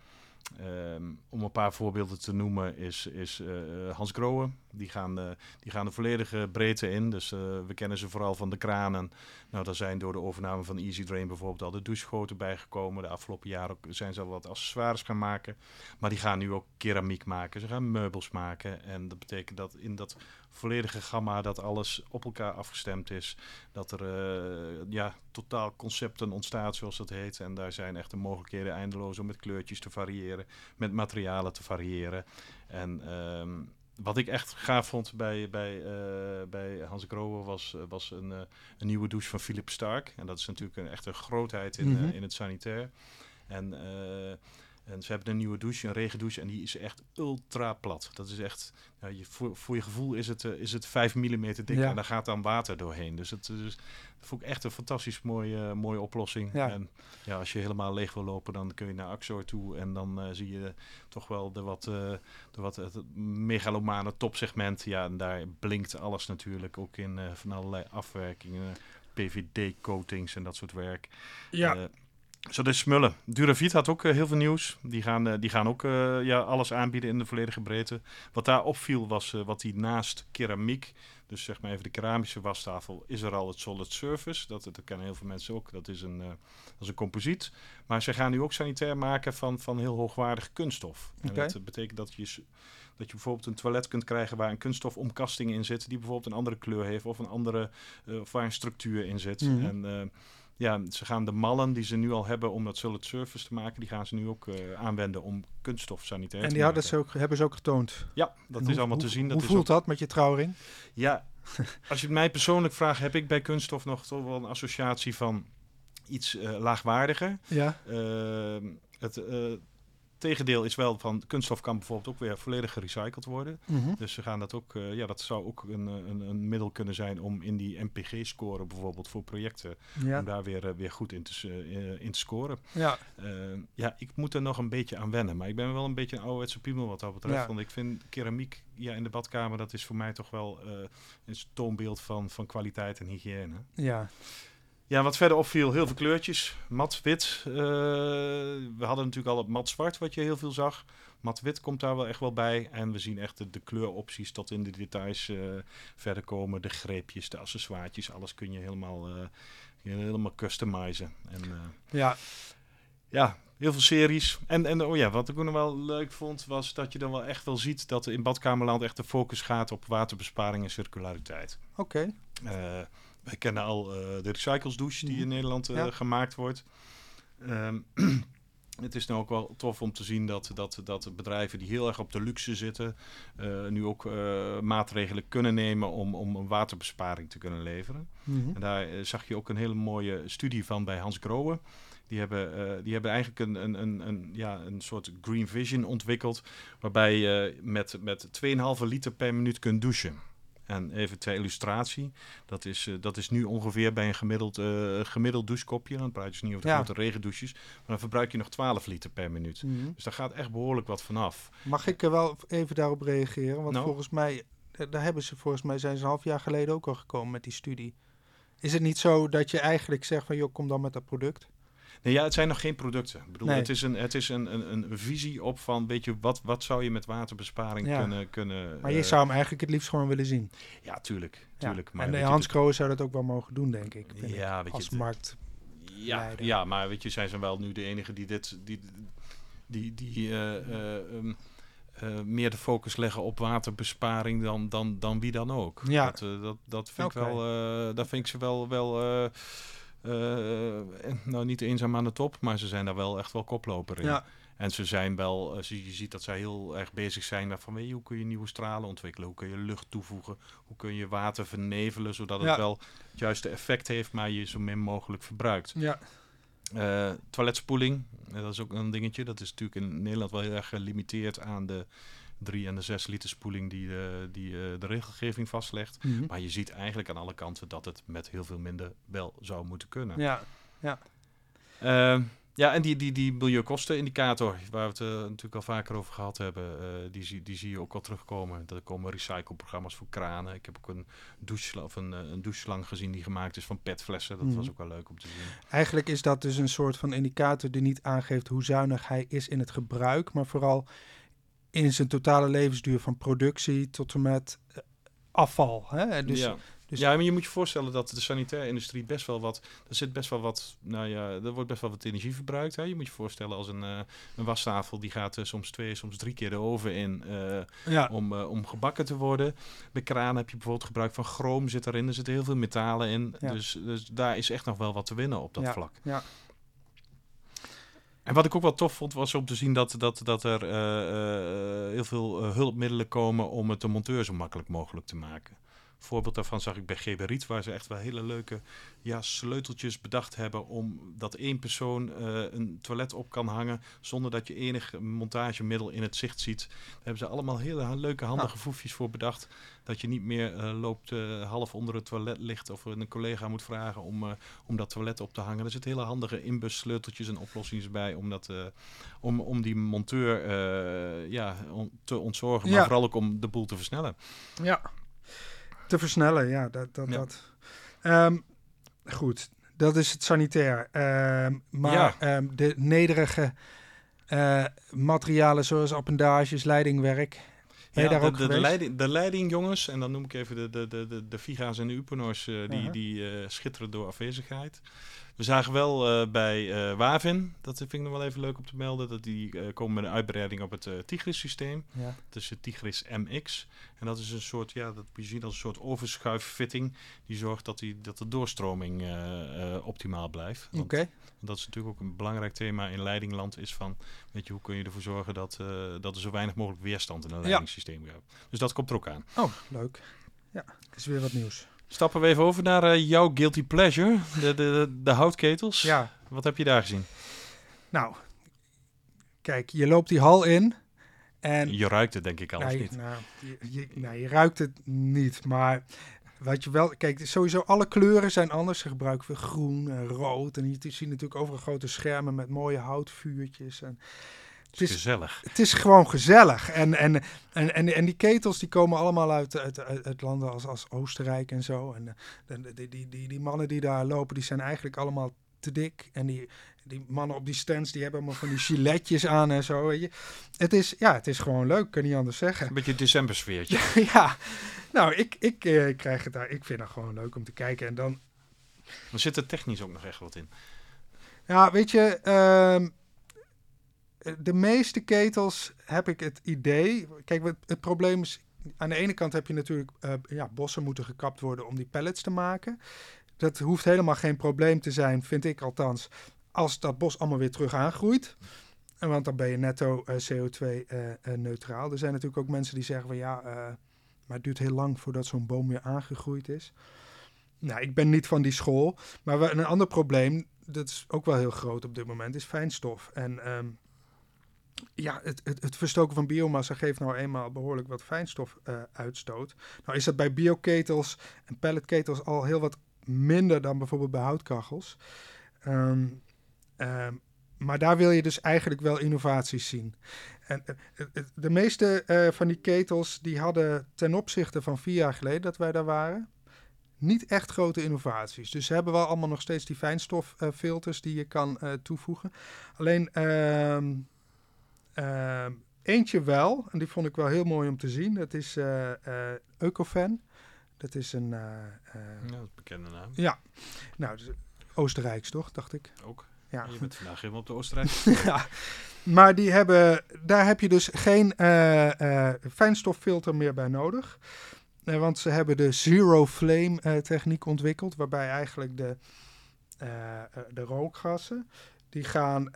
Speaker 2: Ehm, om een paar voorbeelden te noemen is, is eh, Hans Grohe. Die gaan, eh, die gaan de volledige breedte in. Dus eh, we kennen ze vooral van de kranen. Nou, daar zijn door de overname van Easy Drain bijvoorbeeld al de douchegoten bijgekomen. De afgelopen jaren zijn ze al wat accessoires gaan maken. Maar die gaan nu ook keramiek maken. Ze gaan meubels maken. En dat betekent dat in dat volledige gamma dat alles op elkaar afgestemd is. Dat er eh, ja, totaal concepten ontstaat, zoals dat heet. En daar zijn echt de mogelijkheden eindeloos om met kleurtjes te variëren, met materialen te variëren. En ehm, wat ik echt gaaf vond bij, bij, eh, bij Hans Grohe was, was een, eh, een nieuwe douche van Philip Stark. En dat is natuurlijk een, echt een grootheid in,
Speaker 1: Mhm.
Speaker 2: eh, in het sanitair. En, eh, en ze hebben een nieuwe douche, een regendouche, en die is echt ultra plat. Dat is echt, je, voor, voor je gevoel is het, eh, is het 5 mm dik
Speaker 1: Ja.
Speaker 2: en daar gaat dan water doorheen. Dus het is, dat vond ik echt een fantastisch mooie, mooie oplossing.
Speaker 1: Ja.
Speaker 2: En ja, als je helemaal leeg wil lopen, dan kun je naar Axor toe en dan eh, zie je toch wel de wat, eh, de wat het megalomane topsegment. Ja, en daar blinkt alles natuurlijk, ook in eh, van allerlei afwerkingen, PVD-coatings en dat soort werk.
Speaker 1: Ja.
Speaker 2: Zo de smullen. Duravit had ook eh, heel veel nieuws. Die gaan, eh, die gaan ook eh, ja, alles aanbieden in de volledige breedte. Wat daar opviel was wat die naast keramiek, dus zeg maar even de keramische wastafel, is er al het solid surface. Dat, dat kennen heel veel mensen ook. Dat is een, dat is een composiet. Maar ze gaan nu ook sanitair maken van, van heel hoogwaardige kunststof. En dat betekent dat je, dat je bijvoorbeeld een toilet kunt krijgen waar een kunststofomkasting in zit, die bijvoorbeeld een andere kleur heeft of een andere, of waar een structuur in zit. En eh, ja, ze gaan de mallen die ze nu al hebben om dat solid surface te maken, die gaan ze nu ook eh, aanwenden om kunststof sanitair
Speaker 1: En
Speaker 2: te
Speaker 1: die
Speaker 2: maken.
Speaker 1: ze ook, hebben ze ook getoond.
Speaker 2: Ja, dat
Speaker 1: En
Speaker 2: is
Speaker 1: hoe-
Speaker 2: allemaal
Speaker 1: hoe-
Speaker 2: te zien. Dat
Speaker 1: hoe voelt
Speaker 2: ook-
Speaker 1: dat met je trouwring?
Speaker 2: Ja, als je het mij persoonlijk vraagt, heb ik bij kunststof nog toch wel een associatie van iets eh, laagwaardiger.
Speaker 1: Ja.
Speaker 2: Ehm, het eh, tegendeel is wel van kunststof kan bijvoorbeeld ook weer volledig gerecycled worden.
Speaker 1: Mhm.
Speaker 2: Dus ze gaan dat ook, eh, ja, dat zou ook een, eh, een, een middel kunnen zijn om in die MPG-score bijvoorbeeld voor projecten,
Speaker 1: Ja.
Speaker 2: om daar weer, eh, weer goed in te, in te scoren.
Speaker 1: Ja.
Speaker 2: Ja, ik moet er nog een beetje aan wennen. Maar ik ben wel een beetje een ouderwetse piemel wat dat betreft.
Speaker 1: Ja.
Speaker 2: Want ik vind keramiek ja, in de badkamer, dat is voor mij toch wel een toonbeeld van, van kwaliteit en hygiëne.
Speaker 1: Ja.
Speaker 2: Ja, wat verder opviel, heel veel kleurtjes. Mat wit. eh, we hadden natuurlijk al het mat zwart, wat je heel veel zag. Mat wit komt daar wel echt wel bij. En we zien echt de, de kleuropties tot in de details eh, verder komen. De greepjes, de accessoires, alles kun je helemaal, eh, helemaal customizen. En,
Speaker 1: Ja.
Speaker 2: ja, heel veel series. En, en oh ja, wat ik ook nog wel leuk vond, was dat je dan wel echt wel ziet dat in Badkamerland echt de focus gaat op waterbesparing en circulariteit.
Speaker 1: Oké.
Speaker 2: Wij kennen al eh, de recycles douche die in Nederland eh,
Speaker 1: Ja.
Speaker 2: gemaakt wordt. Ehm, het is nou ook wel tof om te zien dat, dat, dat bedrijven die heel erg op de luxe zitten, eh, nu ook maatregelen kunnen nemen om, om een waterbesparing te kunnen leveren.
Speaker 1: Mhm.
Speaker 2: En daar zag je ook een hele mooie studie van bij Hans Grohe. Die hebben, die hebben eigenlijk een, een, een, een, ja, een soort green vision ontwikkeld. Waarbij je met, met 2,5 liter per minuut kunt douchen. En even ter illustratie, dat is, eh, dat is nu ongeveer bij een gemiddeld, eh, gemiddeld douchekopje. Dan praat je dus niet over de
Speaker 1: Ja.
Speaker 2: grote regendouches. Maar dan verbruik je nog 12 liter per minuut.
Speaker 1: Mhm.
Speaker 2: Dus daar gaat echt behoorlijk wat vanaf.
Speaker 1: Mag ik er wel even daarop reageren? Want
Speaker 2: Nou?
Speaker 1: volgens mij, eh, daar hebben ze volgens mij zijn ze een half jaar geleden ook al gekomen met die studie. Is het niet zo dat je eigenlijk zegt van joh, kom dan met dat product?
Speaker 2: Nee, ja, het zijn nog geen producten. Ik bedoel,
Speaker 1: Nee.
Speaker 2: het is, een, het is een, een, een visie op van, weet je, wat, wat zou je met waterbesparing
Speaker 1: Ja.
Speaker 2: kunnen... kunnen
Speaker 1: Maar je
Speaker 2: eh,
Speaker 1: zou hem eigenlijk het liefst gewoon willen zien.
Speaker 2: Ja, tuurlijk.
Speaker 1: Ja.
Speaker 2: tuurlijk maar
Speaker 1: en de
Speaker 2: je,
Speaker 1: Hans Kroon zou dat ook wel mogen doen, denk ik.
Speaker 2: Ja, weet
Speaker 1: als markt.
Speaker 2: Ja,
Speaker 1: leider.
Speaker 2: ja, maar weet je, zijn ze wel nu de enige die dit... Die, die, die eh, eh, eh, meer de focus leggen op waterbesparing dan, dan, dan wie dan ook.
Speaker 1: Ja.
Speaker 2: Dat, eh, dat, dat vind ik wel, eh daar vind ik ze wel, wel eh, eh, nou niet eenzaam aan de top, maar ze zijn daar wel echt wel koploper in.
Speaker 1: Ja,
Speaker 2: En ze zijn wel, eh, je ziet dat zij heel erg bezig zijn met van weet je, hoe kun je nieuwe stralen ontwikkelen, hoe kun je lucht toevoegen, hoe kun je water vernevelen, zodat het
Speaker 1: Ja.
Speaker 2: wel het juiste effect heeft, maar je zo min mogelijk verbruikt.
Speaker 1: ja,
Speaker 2: Eh, toiletspoeling, eh, dat is ook een dingetje. Dat is natuurlijk in Nederland wel heel erg gelimiteerd aan de 3 en de 6 liter spoeling die, de, die eh, de regelgeving vastlegt.
Speaker 1: Mhm.
Speaker 2: Maar je ziet eigenlijk aan alle kanten dat het met heel veel minder wel zou moeten kunnen.
Speaker 1: ja,
Speaker 2: Ehm, ja, en die, die, die milieukostenindicator, waar we het eh, natuurlijk al vaker over gehad hebben, eh, die, zie, die zie je ook al terugkomen. Er komen recycleprogramma's voor kranen. Ik heb ook een, douche, of een, eh, een doucheslang gezien die gemaakt is van petflessen. Dat
Speaker 1: Mhm.
Speaker 2: was ook wel leuk om te zien.
Speaker 1: Eigenlijk is dat dus een soort van indicator die niet aangeeft hoe zuinig hij is in het gebruik, maar vooral in zijn totale levensduur van productie tot en met eh, afval. Hè? Dus,
Speaker 2: ja.
Speaker 1: dus-
Speaker 2: ja, maar je moet je voorstellen dat de sanitaire industrie best wel wat... Er zit best wel wat... Nou ja, er wordt best wel wat energie verbruikt. Hè? Je moet je voorstellen als een, eh, een wastafel... die gaat eh, soms twee, soms drie keer de oven in...
Speaker 1: ja,
Speaker 2: om, om gebakken te worden. Bij kraan heb je bijvoorbeeld gebruik van chroom zit erin. Er zitten heel veel metalen in.
Speaker 1: Ja.
Speaker 2: Dus, dus daar is echt nog wel wat te winnen op dat
Speaker 1: Ja.
Speaker 2: vlak.
Speaker 1: ja,
Speaker 2: En wat ik ook wel tof vond, was om te zien dat, dat, dat er eh, eh, heel veel eh, hulpmiddelen komen om het de monteur zo makkelijk mogelijk te maken. Voorbeeld daarvan zag ik bij GB Riet, waar ze echt wel hele leuke ja, sleuteltjes bedacht hebben om dat één persoon eh, een toilet op kan hangen zonder dat je enig montagemiddel in het zicht ziet. Daar hebben ze allemaal hele leuke handige foefjes voor bedacht. Dat je niet meer eh, loopt eh, half onder het toilet ligt of een collega moet vragen om, om dat toilet op te hangen. Er zitten hele handige inbussleuteltjes en oplossingen bij om, dat, om, om die monteur ja, on- te ontzorgen, maar
Speaker 1: Ja.
Speaker 2: vooral ook om de boel te versnellen.
Speaker 1: ja. Te versnellen, ja. Dat, dat,
Speaker 2: Ja.
Speaker 1: dat. Ehm, goed, dat is het sanitair. Ehm, maar
Speaker 2: Ja.
Speaker 1: ehm, de nederige eh, materialen zoals appendages, leidingwerk.
Speaker 2: Ja,
Speaker 1: daar
Speaker 2: de,
Speaker 1: ook
Speaker 2: de, leiding, de leiding, jongens, en dan noem ik even de, de, de, de, de Viga's en de Uponors, eh, die, die eh, schitteren door afwezigheid. We zagen wel eh, bij eh, Wavin, dat vind ik nog wel even leuk om te melden, dat die eh, komen met een uitbreiding op het Tigris-systeem.
Speaker 1: Ja.
Speaker 2: Dat is het Tigris MX. En dat is een soort, ja, dat je zien als een soort overschuiffitting. Die zorgt dat, die, dat de doorstroming optimaal blijft. Want
Speaker 1: Oké,
Speaker 2: dat is natuurlijk ook een belangrijk thema in leidingland. Is van, weet je, hoe kun je ervoor zorgen dat, dat er zo weinig mogelijk weerstand in een leidingssysteem gaat. Dus dat komt er ook aan.
Speaker 1: oh, leuk. Ja, is weer wat nieuws.
Speaker 2: Stappen we even over naar eh, jouw guilty pleasure, de, de, de, houtketels.
Speaker 1: Ja,
Speaker 2: Wat heb je daar gezien?
Speaker 1: nou, kijk, je loopt die hal in en
Speaker 2: Je ruikt het denk ik
Speaker 1: Nee,
Speaker 2: niet?
Speaker 1: Nou, je, je, nee, je ruikt het niet. Maar wat je wel... Kijk, sowieso alle kleuren zijn anders. Ze gebruiken we groen en rood. En je ziet natuurlijk overal grote schermen met mooie houtvuurtjes. En
Speaker 2: Het is gezellig.
Speaker 1: het is gewoon gezellig. En, en, en, en, en die ketels die komen allemaal uit, uit, uit, landen als, als Oostenrijk en zo. En eh, de, die, die, die, die mannen die daar lopen, die zijn eigenlijk allemaal te dik. En die, die mannen op die stands, die hebben allemaal van die giletjes aan en zo. Weet je. Het, is, ja, het is gewoon leuk, kan niet anders zeggen.
Speaker 2: Een beetje december sfeertje.
Speaker 1: ja, nou, ik, ik eh, krijg het daar. Ik vind het gewoon leuk om te kijken. En dan,
Speaker 2: Er zit er technisch ook nog echt wat in.
Speaker 1: ja, weet je, ehm, de meeste ketels heb ik het idee. Kijk, het probleem is. Aan de ene kant heb je natuurlijk eh, ja, bossen moeten gekapt worden om die pellets te maken. Dat hoeft helemaal geen probleem te zijn, vind ik althans, als dat bos allemaal weer terug aangroeit. En Want dan ben je netto eh, CO2-neutraal. er zijn natuurlijk ook mensen die zeggen van ja, eh, maar het duurt heel lang voordat zo'n boom weer aangegroeid is. Nou, ik ben niet van die school. Maar een ander probleem, dat is ook wel heel groot op dit moment, is fijnstof. En ehm, ja, het, het, het verstoken van biomassa geeft nou eenmaal behoorlijk wat fijnstofuitstoot. uitstoot. nou is dat bij bioketels en pelletketels al heel wat minder dan bijvoorbeeld bij houtkachels. Ehm, ehm, maar daar wil je dus eigenlijk wel innovaties zien. En eh, eh, eh, de meeste eh, van die ketels die hadden ten opzichte van vier jaar geleden dat wij daar waren, niet echt grote innovaties. Dus ze hebben wel allemaal nog steeds die fijnstoffilters die je kan eh, toevoegen. Alleen ehm, eentje wel, en die vond ik wel heel mooi om te zien. Dat is Eucofan. Dat is een, eh,
Speaker 2: Ja, dat is een bekende naam.
Speaker 1: ja, nou, dus Oostenrijks toch, dacht ik.
Speaker 2: Ook.
Speaker 1: Ja,
Speaker 2: Je bent vandaag helemaal op de Oostenrijk.
Speaker 1: ja. maar die hebben, daar heb je dus geen uh, fijnstoffilter meer bij nodig. want ze hebben de Zero Flame techniek ontwikkeld, waarbij eigenlijk de, de rookgassen, die gaan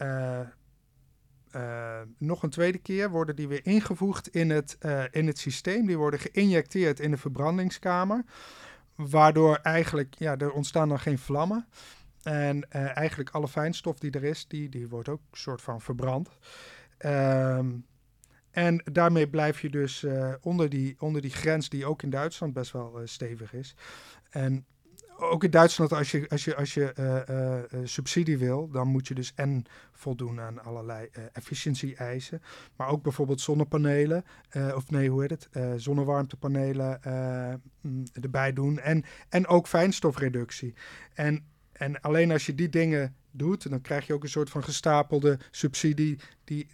Speaker 1: nog een tweede keer, worden die weer ingevoegd in het, in het systeem. Die worden geïnjecteerd in de verbrandingskamer. Waardoor eigenlijk, ja, er ontstaan dan geen vlammen. En uh, eigenlijk alle fijnstof die er is, die, die wordt ook soort van verbrand. Um, en daarmee blijf je dus onder, die, onder die grens die ook in Duitsland best wel stevig is. En ook in Duitsland, als je, als je, als je uh, uh, subsidie wil, dan moet je dus en voldoen aan allerlei uh, efficiëntie-eisen. Maar ook bijvoorbeeld zonnepanelen, of nee, hoe heet het? zonnewarmtepanelen mm, erbij doen. En, en ook fijnstofreductie. En, en alleen als je die dingen doet, dan krijg je ook een soort van gestapelde subsidie die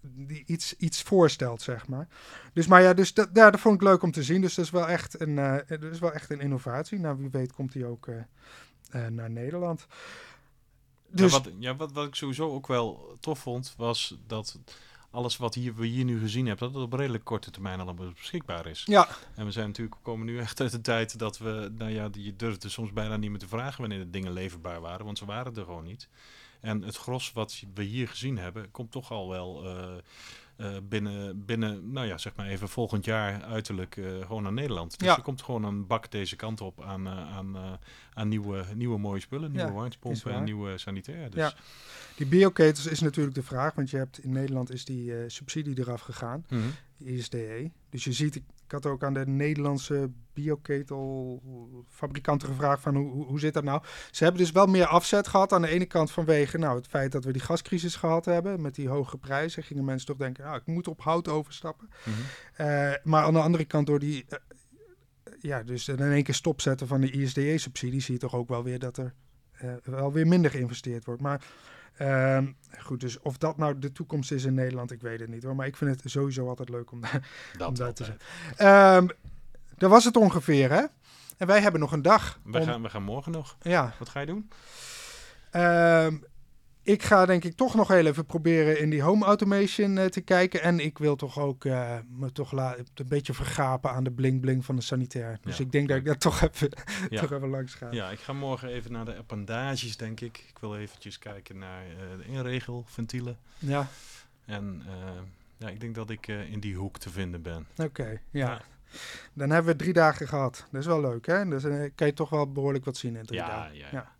Speaker 1: die iets, iets voorstelt, zeg maar. Dus, maar ja, dus dat, ja, dat vond ik leuk om te zien. Dus dat is wel echt een, uh, dat is wel echt een innovatie. Nou, wie weet komt die ook uh, uh, naar Nederland.
Speaker 2: Dus... Ja, wat, ja wat, wat ik sowieso ook wel tof vond, was dat alles wat hier, we hier nu gezien hebben, dat het op redelijk korte termijn allemaal beschikbaar is.
Speaker 1: Ja.
Speaker 2: En we zijn natuurlijk, we komen nu echt uit de tijd dat we, nou ja, je durfde soms bijna niet meer te vragen wanneer de dingen leverbaar waren, want ze waren er gewoon niet. En het gros wat we hier gezien hebben, komt toch al wel uh, uh, binnen, binnen, nou ja, zeg maar even volgend jaar uiterlijk uh, gewoon naar Nederland. Dus
Speaker 1: ja.
Speaker 2: er komt gewoon een bak deze kant op aan, aan, aan nieuwe, nieuwe mooie spullen, nieuwe
Speaker 1: Ja,
Speaker 2: warmtepompen en nieuwe sanitair. Dus
Speaker 1: Ja. Die bioketels is natuurlijk de vraag, want je hebt in Nederland is die eh, subsidie eraf gegaan,
Speaker 2: Mhm.
Speaker 1: ISDE. Dus je ziet, ik, had ook aan de Nederlandse bioketelfabrikanten gevraagd van hoe, hoe, zit dat nou? Ze hebben dus wel meer afzet gehad aan de ene kant vanwege nou, het feit dat we die gascrisis gehad hebben met die hoge prijzen. Gingen mensen toch denken, nou, ik moet op hout overstappen.
Speaker 2: Mhm.
Speaker 1: Eh, maar aan de andere kant door die, eh, ja, dus in één keer stopzetten van de ISDE-subsidie zie je toch ook wel weer dat er eh, wel weer minder geïnvesteerd wordt. Maar ehm, goed, dus of dat nou de toekomst is in Nederland, ik weet het niet hoor. Maar ik vind het sowieso altijd leuk om, om daar te zijn. Ehm dat was het ongeveer, hè? En wij hebben nog een dag.
Speaker 2: We,
Speaker 1: om-
Speaker 2: gaan, we gaan morgen nog.
Speaker 1: Ja,
Speaker 2: Wat ga je doen?
Speaker 1: Ehm, ik ga denk ik toch nog heel even proberen in die home automation eh, te kijken. En ik wil toch ook eh, me toch een beetje vergapen aan de bling bling van de sanitair. Dus
Speaker 2: Ja,
Speaker 1: ik denk dat ik daar toch even,
Speaker 2: Ja.
Speaker 1: toch even langs ga.
Speaker 2: Ja, ik ga morgen even naar de appendages, denk ik. Ik wil eventjes kijken naar eh, de inregelventielen.
Speaker 1: Ja,
Speaker 2: En ja, ik denk dat ik in die hoek te vinden ben.
Speaker 1: oké. ja.
Speaker 2: Ja.
Speaker 1: Dan hebben we drie dagen gehad. Dat is wel leuk, hè? Dus dan kan je toch wel behoorlijk wat zien in drie dagen.
Speaker 2: ja, ja.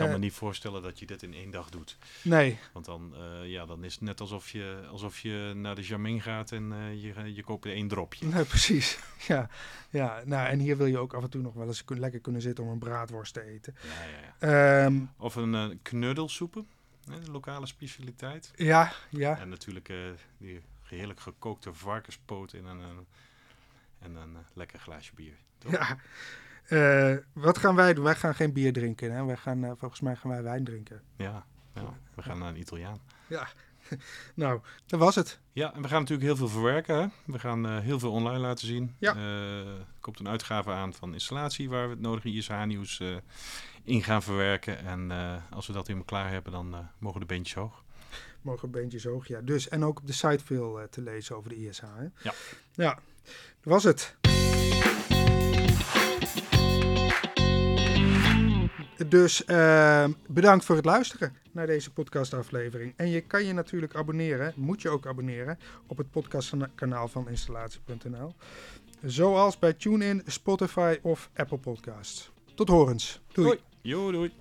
Speaker 2: Kan
Speaker 1: Eh,
Speaker 2: me niet voorstellen dat je dit in één dag doet.
Speaker 1: Nee,
Speaker 2: Want dan, eh, ja, dan is het net alsof je, alsof je naar de Jamin gaat en eh, je, je koopt één dropje.
Speaker 1: nee, precies. Ja, ja, nou en hier wil je ook af en toe nog wel eens kun- lekker kunnen zitten om een braadworst te eten.
Speaker 2: Ja, ja, ja.
Speaker 1: Ehm,
Speaker 2: Of een knuddelsoepen, de lokale specialiteit.
Speaker 1: ja, ja.
Speaker 2: En natuurlijk die heerlijk gekookte varkenspoot in een, en een lekker glaasje bier. toch?
Speaker 1: Ja. Eh, wat gaan wij doen? Wij gaan geen bier drinken. Hè? Wij gaan, eh, volgens mij gaan wij wijn drinken.
Speaker 2: Ja, ja, we gaan naar een Italiaan.
Speaker 1: Nou, dat was het.
Speaker 2: Ja, en we gaan natuurlijk heel veel verwerken. Hè? We gaan eh, heel veel online laten zien.
Speaker 1: Ja.
Speaker 2: Er komt een uitgave aan van installatie waar we het nodige ISH-nieuws in gaan verwerken. En als we dat helemaal klaar hebben, dan mogen de beentjes hoog.
Speaker 1: Mogen beentjes hoog, ja. Dus, en ook op de site veel te lezen over de ISH. Hè?
Speaker 2: Ja.
Speaker 1: Ja, dat was het. Dus eh, bedankt voor het luisteren naar deze podcastaflevering. En je kan je natuurlijk abonneren, moet je ook abonneren, op het podcastkanaal van installatie.nl. Zoals bij TuneIn, Spotify of Apple Podcasts. Tot horens. Doei.
Speaker 2: Hoi. Jo, doei.